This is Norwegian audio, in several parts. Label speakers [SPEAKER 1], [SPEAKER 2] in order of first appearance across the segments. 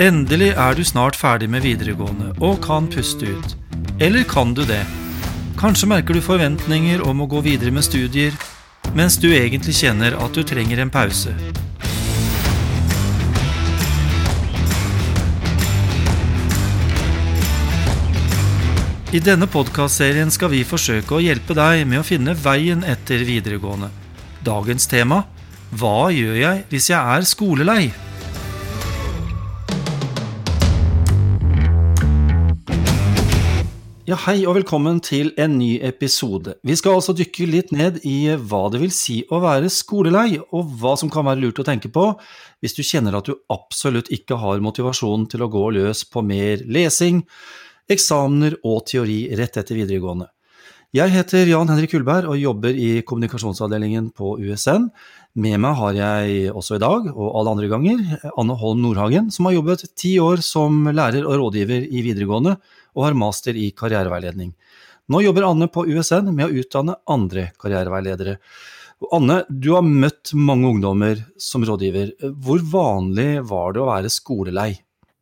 [SPEAKER 1] Endelig er du snart ferdig med videregående og kan puste ut. Eller kan du det? Kanskje merker du forventninger om å gå videre med studier, mens du egentlig kjenner at du trenger en pause. I denne podkastserien skal vi forsøke å hjelpe deg med å finne veien etter videregående. Dagens tema Hva gjør jeg hvis jeg er skolelei? Ja, Hei og velkommen til en ny episode. Vi skal altså dykke litt ned i hva det vil si å være skolelei, og hva som kan være lurt å tenke på hvis du kjenner at du absolutt ikke har motivasjon til å gå løs på mer lesing, eksamener og teori rett etter videregående. Jeg heter Jan Henrik Kullberg og jobber i kommunikasjonsavdelingen på USN. Med meg har jeg også i dag, og alle andre ganger, Anne Holm Nordhagen, som har jobbet ti år som lærer og rådgiver i videregående, og har master i karriereveiledning. Nå jobber Anne på USN med å utdanne andre karriereveiledere. Anne, du har møtt mange ungdommer som rådgiver. Hvor vanlig var det å være skolelei?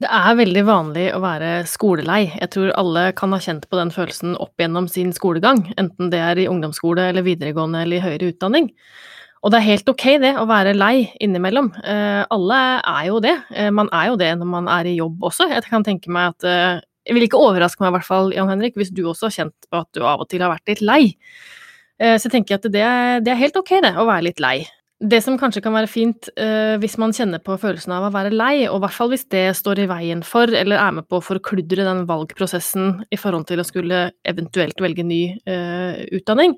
[SPEAKER 2] Det er veldig vanlig å være skolelei. Jeg tror alle kan ha kjent på den følelsen opp gjennom sin skolegang, enten det er i ungdomsskole eller videregående eller i høyere utdanning. Og det er helt ok det, å være lei innimellom. Eh, alle er jo det. Eh, man er jo det når man er i jobb også. Jeg kan tenke meg at eh, Jeg vil ikke overraske meg i hvert fall, Jan Henrik, hvis du også har kjent på at du av og til har vært litt lei. Eh, så jeg tenker at det, det er helt ok det, å være litt lei. Det som kanskje kan være fint uh, hvis man kjenner på følelsen av å være lei, og i hvert fall hvis det står i veien for, eller er med på å forkludre den valgprosessen i forhold til å skulle eventuelt velge ny uh, utdanning,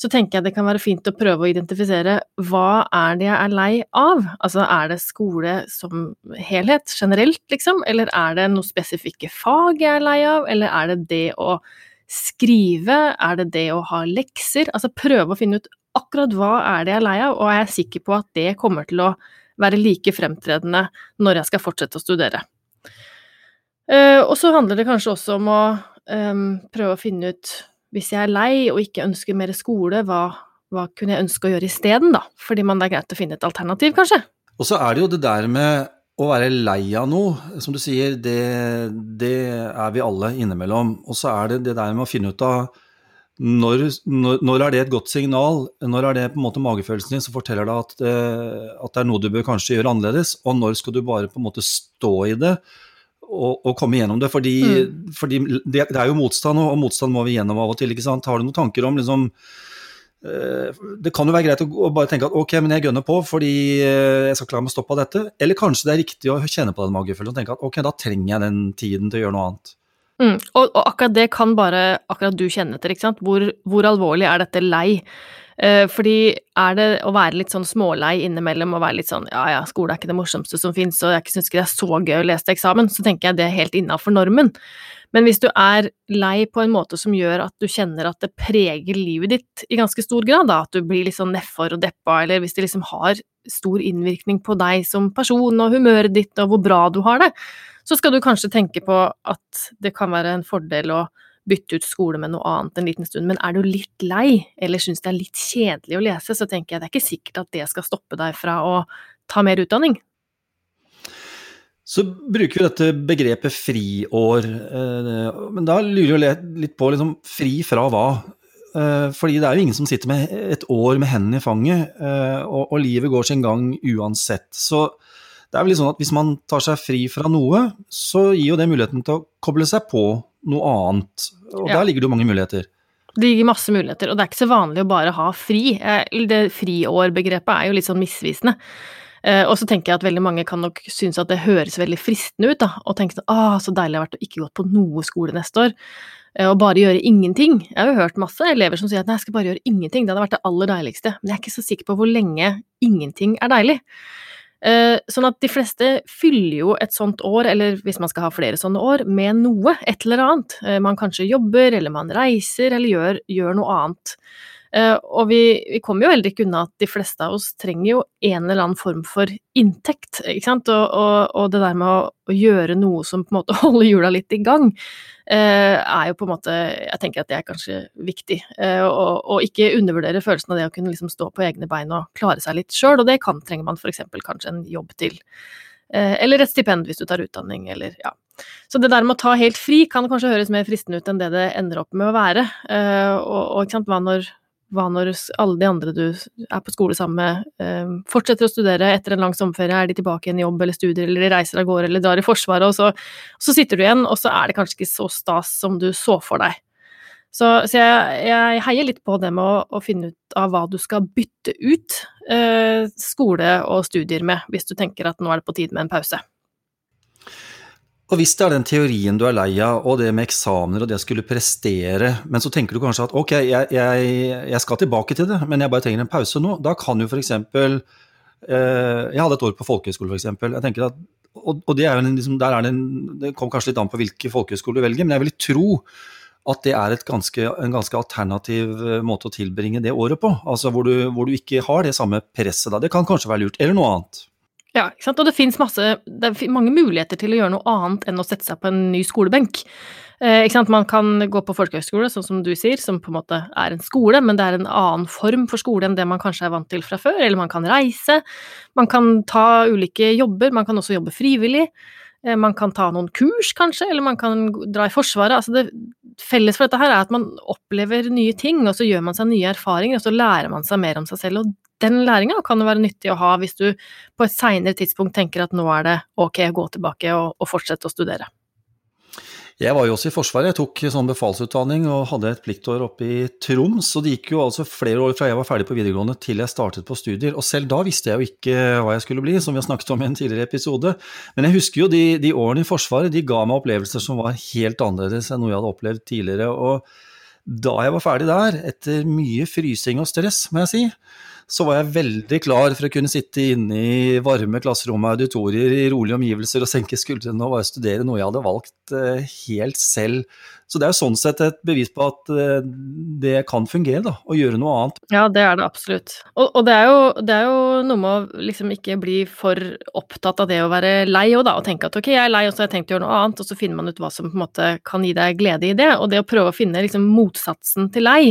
[SPEAKER 2] så tenker jeg det kan være fint å prøve å identifisere hva er det jeg er lei av? Altså er det skole som helhet, generelt, liksom, eller er det noen spesifikke fag jeg er lei av, eller er det det å skrive, er det det å ha lekser? Altså prøve å finne ut akkurat hva er det jeg er lei av, og er jeg sikker på at det kommer til å være like fremtredende når jeg skal fortsette å studere. Uh, og så handler det kanskje også om å um, prøve å finne ut, hvis jeg er lei og ikke ønsker mer skole, hva, hva kunne jeg ønske å gjøre isteden, da? Fordi man det er greit å finne et alternativ, kanskje.
[SPEAKER 1] Og så er det jo det der med å være lei av noe, som du sier, det, det er vi alle innimellom. Og så er det det der med å finne ut av når, når, når, er det et godt signal? Når er det på en måte magefølelsen din som forteller deg at, eh, at, det er noe du bør kanskje gjøre annerledes? Og når skal du bare på en måte stå i det og, å komme gjennom det? Fordi, mm. fordi det, det, er jo motstand, og, motstand må vi gjennom av og til. ikke sant? Har du noen tanker om liksom eh, det kan jo være greit å bare tenke at ok, men jeg gønner på fordi eh, jeg skal klare meg å stoppe av dette. Eller kanskje det er riktig å kjenne på den magefølelsen og tenke at ok, da trenger jeg den tiden til å gjøre noe annet.
[SPEAKER 2] Mm, og, og, akkurat det kan bare akkurat du kjenne til, ikke sant. Hvor, hvor alvorlig er dette lei? Eh, fordi er det å være litt sånn smålei innimellom og være litt sånn ja ja, skole er ikke det morsomste som fins, og jeg syns ikke det er så gøy å lese til eksamen, så tenker jeg det er helt innafor normen. Men hvis du er lei på en måte som gjør at du kjenner at det preger livet ditt i ganske stor grad, da, at du blir litt sånn nedfor og deppa, eller hvis det liksom har stor innvirkning på deg som person og humøret ditt og hvor bra du har det, så skal du kanskje tenke på at det kan være en fordel å bytte ut skole med noe annet en liten stund, men er du litt lei, eller syns det er litt kjedelig å lese, så tenker jeg det er ikke sikkert at det skal stoppe deg fra å ta mer utdanning.
[SPEAKER 1] Så bruker vi dette begrepet friår, eh, men da lurer jeg litt på liksom, fri fra hva? Eh, fordi det er jo ingen som sitter med et år med hendene i fanget, eh, og, livet går sin gang uansett. Så det er vel litt sånn at hvis man tar seg fri fra noe, så gir jo det muligheten til å koble seg på noe annet. Og ja. der ligger det jo mange muligheter.
[SPEAKER 2] Det ligger masse muligheter, og det er ikke så vanlig å bare ha fri. Det friår-begrepet er jo litt sånn misvisende. Eh, og så tenker jeg at veldig mange kan nok synes at det høres veldig fristende ut, da, og tenke sånn ah, så deilig det har vært å ikke gått på noe skole neste år, eh, og bare gjøre ingenting. Jeg har jo hørt masse elever som sier at nei, jeg skal bare gjøre ingenting, det hadde vært det aller deiligste, men jeg er ikke så sikker på hvor lenge ingenting er deilig. Eh, sånn at de fleste fyller jo et sånt år, eller hvis man skal ha flere sånne år, med noe, et eller annet. Man kanskje jobber, eller man reiser, eller gjør, gjør noe annet. Uh, og vi, vi, kommer jo heller ikke unna at de fleste av oss trenger jo en eller annen form for inntekt, ikke sant, og, og, og det der med å, å, gjøre noe som på en måte holder hjula litt i gang, uh, er jo på en måte Jeg tenker at det er kanskje viktig. Uh, og, og, ikke undervurdere følelsen av det å kunne liksom stå på egne bein og klare seg litt sjøl, og det kan trenger man f.eks. kanskje en jobb til. Eh, eller et stipend hvis du tar utdanning, eller ja. Så det der med å ta helt fri kan kanskje høres mer fristende ut enn det det ender opp med å være. Eh, og, og ikke sant, hva når, hva når alle de andre du er på skole sammen med, eh, fortsetter å studere etter en lang sommerferie, er de tilbake igjen i jobb eller studier, eller de reiser av gårde eller drar i Forsvaret, og så, så sitter du igjen, og så er det kanskje ikke så stas som du så for deg. Så, så jeg, jeg, heier litt på det med å, å, finne ut av hva du skal bytte ut eh, skole og studier med, hvis du tenker at nå er det på tide med en pause.
[SPEAKER 1] Og hvis det er den teorien du er lei av, og det med eksamener og det å skulle prestere, men så tenker du kanskje at ok, jeg, jeg, jeg skal tilbake til det, men jeg bare trenger en pause nå, da kan jo f.eks. Eh, jeg hadde et år på folkehøyskole, f.eks. Jeg og, og det, er en, liksom, er det, en, det kommer kanskje litt an på hvilke folkehøyskole du velger, men jeg vil tro at det er ganske, en ganske alternativ eh, måte å tilbringe det året på. Altså hvor du, hvor du ikke har det samme presset da. Det kan kanskje være lurt. Eller noe annet.
[SPEAKER 2] Ja, ikke sant? og det fins mange muligheter til å gjøre noe annet enn å sette seg på en ny skolebenk. Eh, ikke sant? Man kan gå på folkehøyskole, sånn som du sier, som på en måte er en skole, men det er en annen form for skole enn det man kanskje er vant til fra før. Eller man kan reise, man kan ta ulike jobber, man kan også jobbe frivillig. Eh, man kan ta noen kurs, kanskje, eller man kan dra i Forsvaret. Altså det felles for dette her er at man opplever nye ting, og så gjør man seg nye erfaringer, og så lærer man seg mer om seg selv. Og den læringa kan jo være nyttig å ha hvis du på et seinere tidspunkt tenker at nå er det ok å gå tilbake og, og fortsette å studere.
[SPEAKER 1] Jeg var jo også i Forsvaret. Jeg tok sånn befalsutdanning og hadde et pliktår oppe i Troms. Og det gikk jo altså flere år fra jeg var ferdig på videregående til jeg startet på studier. Og selv da visste jeg jo ikke hva jeg skulle bli, som vi har snakket om i en tidligere episode. Men jeg husker jo de, de årene i Forsvaret, de ga meg opplevelser som var helt annerledes enn noe jeg hadde opplevd tidligere. Og da jeg var ferdig der, etter mye frysing og stress, må jeg si, så var jeg veldig klar for å kunne sitte inne i varme klasserom og auditorier i rolige omgivelser og senke skuldrene og bare studere noe jeg hadde valgt eh, helt selv. Så det er jo sånn sett et bevis på at eh, det kan fungere, da, å gjøre noe annet.
[SPEAKER 2] Ja, det er det absolutt. Og, og det, er jo, det, er jo, noe med å liksom ikke bli for opptatt av det å være lei òg, da, og tenke at ok, jeg er lei, og så har jeg tenkt å gjøre noe annet, og så finner man ut hva som på en måte kan gi deg glede i det. Og det å prøve å finne liksom motsatsen til lei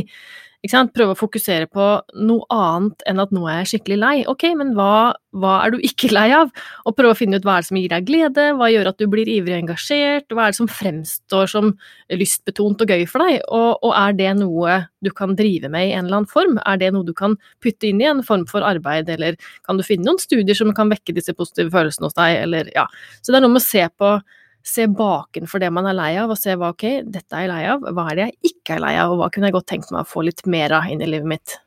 [SPEAKER 2] Prøve å fokusere på noe annet enn at nå er jeg skikkelig lei. Ok, men hva, hva, er du ikke lei av? Og prøve å finne ut hva er det som gir deg glede, hva gjør at du blir ivrig og engasjert, hva er det som fremstår som lystbetont og gøy for deg, og, og, er det noe du kan drive med i en eller annen form? Er det noe du kan putte inn i en form for arbeid, eller kan du finne noen studier som kan vekke disse positive følelsene hos deg, eller ja. Så det er noe med å se på se bakenfor det man er lei av, og se hva ok, dette er jeg lei av, hva er det jeg ikke er lei av, og hva kunne jeg godt tenkt meg å få litt mer av inn i livet mitt.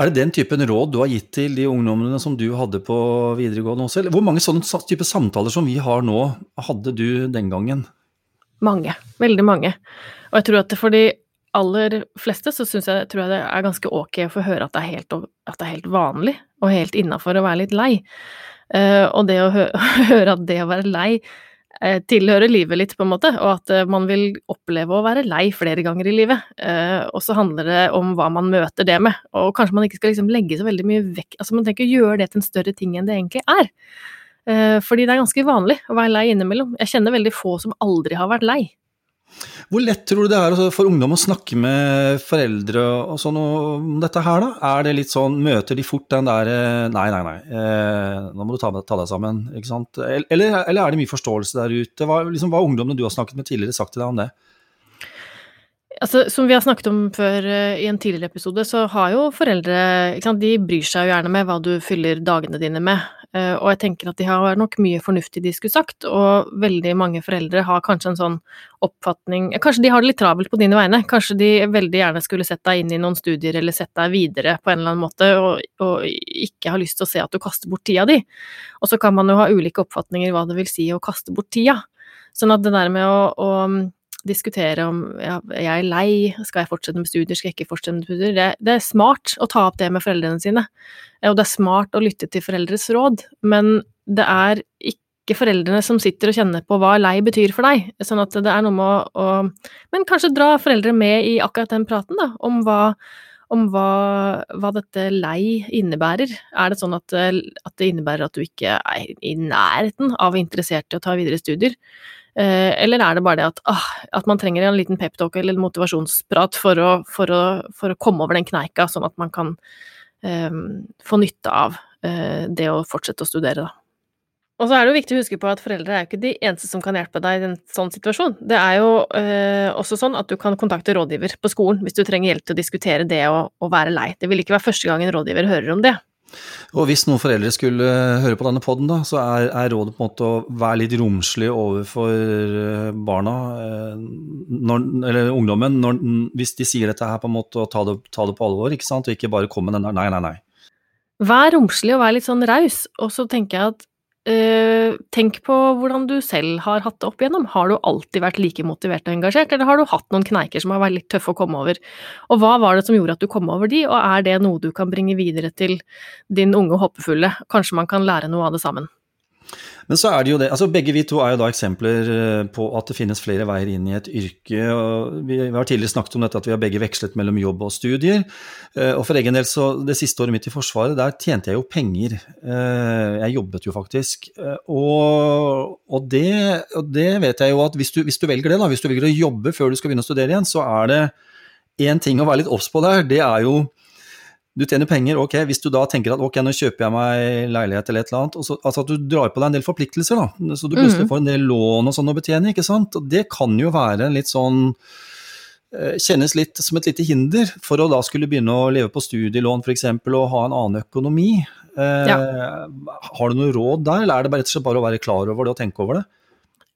[SPEAKER 1] Er det den typen råd du har gitt til de ungdommene som du hadde på videregående også, eller hvor mange sånne type samtaler som vi har nå, hadde du den gangen?
[SPEAKER 2] Mange. Veldig mange. Og jeg tror at for de aller fleste så synes jeg, jeg det er ganske ok å få høre at det er helt, at det er helt vanlig og helt innafor å være litt lei. Uh, og det å hø høre at det å være lei tilhører livet litt, på en måte, og at eh, man vil oppleve å være lei flere ganger i livet. Eh, og så handler det om hva man møter det med, og kanskje man ikke skal liksom legge så veldig mye vekk Altså man tenker å gjøre det til en større ting enn det egentlig er. Fordi det er ganske vanlig å være lei innimellom. Jeg kjenner veldig få som aldri har vært lei.
[SPEAKER 1] Hvor lett tror du det er for ungdom å snakke med foreldre og sånn om dette her, da? Er det litt sånn, møter de fort den der eh, nei, nei, nei, eh, nå må du ta, ta, deg sammen, ikke sant? Eller, eller, er det mye forståelse der ute? Hva, liksom, har ungdommene du har snakket med tidligere sagt til deg om det?
[SPEAKER 2] Altså, som vi har snakket om før uh, i en tidligere episode, så har jo foreldre sant, De bryr seg jo gjerne med hva du fyller dagene dine med. Uh, og jeg tenker at de har nok mye fornuftig de skulle sagt, og veldig mange foreldre har kanskje en sånn oppfatning Kanskje de har det litt travelt på dine vegne. Kanskje de veldig gjerne skulle sett deg inn i noen studier eller sett deg videre på en eller annen måte, og, og ikke har lyst til å se at du kaster bort tida di. Og så kan man jo ha ulike oppfatninger hva det vil si å kaste bort tida. Sånn at det der med å, å diskutere om ja, jeg er lei, skal jeg fortsette med studier, skal jeg ikke fortsette med studier. Det, det, er smart å ta opp det med foreldrene sine, og det er smart å lytte til foreldres råd, men det er ikke foreldrene som sitter og kjenner på hva lei betyr for deg. Sånn at det er noe med å, å Men kanskje dra foreldre med i akkurat den praten, da, om hva om hva, hva, dette lei innebærer. Er det sånn at, at, det innebærer at du ikke er i nærheten av interessert i å ta videre studier? Eh, eller er det bare det at, ah, at man trenger en liten peptalk eller motivasjonsprat for å, for, å, for å, komme over den kneika, sånn at man kan um, få nytte av uh, det å fortsette å studere, da. Og så er det jo viktig å huske på at foreldre er jo ikke de eneste som kan hjelpe deg i en sånn situasjon. Det er jo øh, også sånn at du kan kontakte rådgiver på skolen hvis du trenger hjelp til å diskutere det å, å være lei. Det vil ikke være første gang en rådgiver hører om det.
[SPEAKER 1] Og hvis noen foreldre skulle høre på denne poden, så er, er, rådet på en måte å være litt romslig overfor eh, barna, eh, når, eller ungdommen, når, hvis de sier dette her, på en måte, og ta det, ta det på alvor, ikke sant, og ikke bare komme med den der nei, nei, nei.
[SPEAKER 2] Vær romslig og vær litt sånn raus, og så tenker jeg at Uh, tenk på hvordan du selv har hatt det opp igjennom. Har du alltid vært like motivert og engasjert, eller har du hatt noen kneiker som har vært litt tøffe å komme over? Og hva var det som gjorde at du kom over de, og er det noe du kan bringe videre til din unge håpefulle? Kanskje man kan lære noe av det sammen?
[SPEAKER 1] Men så er det jo det, altså begge vi to er jo da eksempler eh, på at det finnes flere veier inn i et yrke. og Vi har tidligere snakket om dette at vi har begge vekslet mellom jobb og studier. Eh, og for egen del så det siste året mitt i Forsvaret, der tjente jeg jo penger. Eh, jeg jobbet jo faktisk. Og, og, det, og det, vet jeg jo at hvis du, hvis du velger det, da, hvis du velger å jobbe før du skal begynne å studere igjen, så er det én ting å være litt obs på der. Det er jo du tjener penger, ok, hvis du da tenker at ok, nå kjøper jeg meg leilighet eller et eller annet, så, altså at du drar på deg en del forpliktelser, da, så du plutselig mm. får en del lån og sånn å betjene, ikke sant. Og det kan jo være litt sånn eh, Kjennes litt som et lite hinder for å da skulle begynne å leve på studielån f.eks. og ha en annen økonomi. Eh. Har du noe råd der, eller er det bare, bare å være klar over det og tenke over det?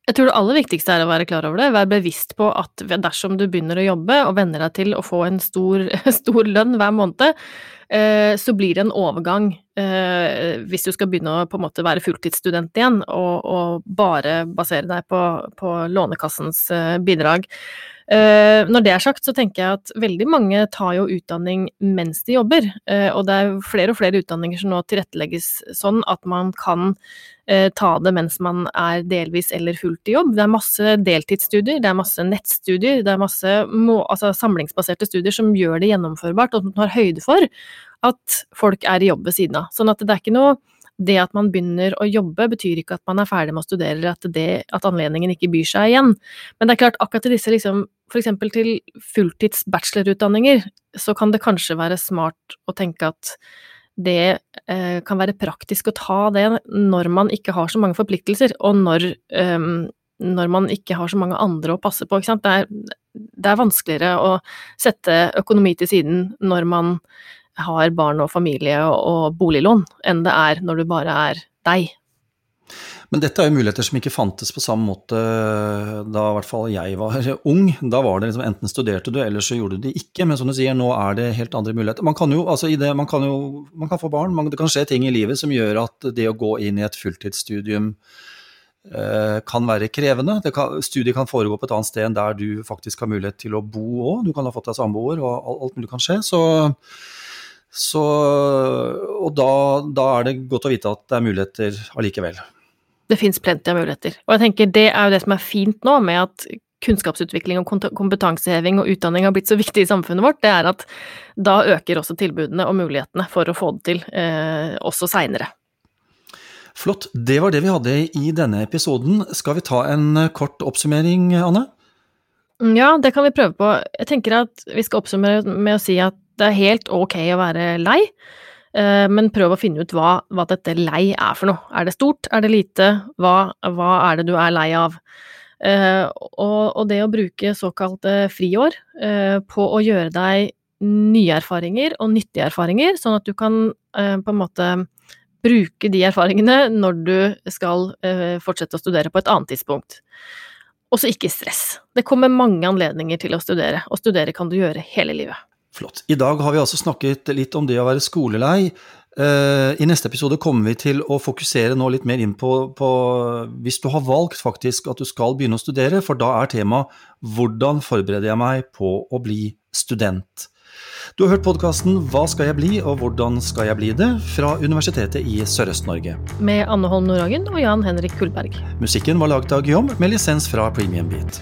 [SPEAKER 2] Jeg tror det aller viktigste er å være klar over det, være bevisst på at dersom du begynner å jobbe og venner deg til å få en stor, stor lønn hver måned, eh, så blir det en overgang eh, hvis du skal begynne å på en måte være fulltidsstudent igjen og, og bare basere deg på, på Lånekassens eh, bidrag. Når det er sagt, så tenker jeg at veldig mange tar jo utdanning mens de jobber, og det er flere og flere utdanninger som nå tilrettelegges sånn at man kan eh, ta det mens man er delvis eller fullt i jobb. Det er masse deltidsstudier, det er masse nettstudier, det er masse må, altså samlingsbaserte studier som gjør det gjennomførbart, og som tar høyde for at folk er i jobb ved siden av. Sånn at det er ikke noe det at man begynner å jobbe, betyr ikke at man er ferdig med å studere, eller at, det, at anledningen ikke byr seg igjen. Men det er klart, akkurat til disse liksom, eksempel til fulltids bachelorutdanninger, så kan det kanskje være smart å tenke at det eh, kan være praktisk å ta det når man ikke har så mange forpliktelser, og når, eh, når man ikke har så mange andre å passe på. Det er, det, er, vanskeligere å sette økonomi til siden når man har barn og familie og, boliglån, enn det er når du bare er deg.
[SPEAKER 1] Men dette er jo muligheter som ikke fantes på samme måte da i hvert fall jeg var ung. Da var det liksom enten studerte du, eller så gjorde du det ikke. Men som du sier, nå er det helt andre muligheter. Man kan jo, altså det, man kan jo man kan få barn, man, det kan skje ting i livet som gjør at det å gå inn i et fulltidsstudium eh, kan være krevende. Kan, studiet kan foregå på et annet sted enn der du faktisk har mulighet til å bo òg. Du kan ha fått deg samboer, og alt mulig kan skje. Så så, og da, da, er det godt å vite at det er muligheter allikevel
[SPEAKER 2] det fins plenty av muligheter. Og jeg tenker det er jo det som er fint nå med at kunnskapsutvikling og kompetanseheving og utdanning har blitt så viktig i samfunnet vårt, det er at da øker også tilbudene og mulighetene for å få det til, eh, også seinere.
[SPEAKER 1] Flott. Det var det vi hadde i denne episoden. Skal vi ta en kort oppsummering, Anne?
[SPEAKER 2] Ja, det kan vi prøve på. Jeg tenker at vi skal oppsummere med å si at det er helt ok å være lei. Eh, men prøv å finne ut hva, hva, dette lei er for noe. Er det stort, er det lite, hva, hva er det du er lei av? Uh, og, og, det å bruke såkalte friår uh, på å gjøre deg nye erfaringer og nyttige erfaringer, sånn at du kan på en måte bruke de erfaringene når du skal fortsette å studere på et annet tidspunkt. Og så ikke stress. Det kommer mange anledninger til å studere, og studere kan du gjøre hele livet.
[SPEAKER 1] Flott. I dag har vi altså snakket litt om det å være skolelei. Eh, I neste episode kommer vi til å fokusere nå litt mer inn på, på, hvis du har valgt faktisk at du skal begynne å studere, for da er temaet hvordan forbereder jeg meg på å bli student. Du har hørt podkasten Hva skal jeg bli, og hvordan skal jeg bli det? fra Universitetet i Sørøst-Norge.
[SPEAKER 2] Med Anne Holm Nordhagen og Jan Henrik Kullberg.
[SPEAKER 1] Musikken var laget av Guillaume med lisens fra Premium Beat.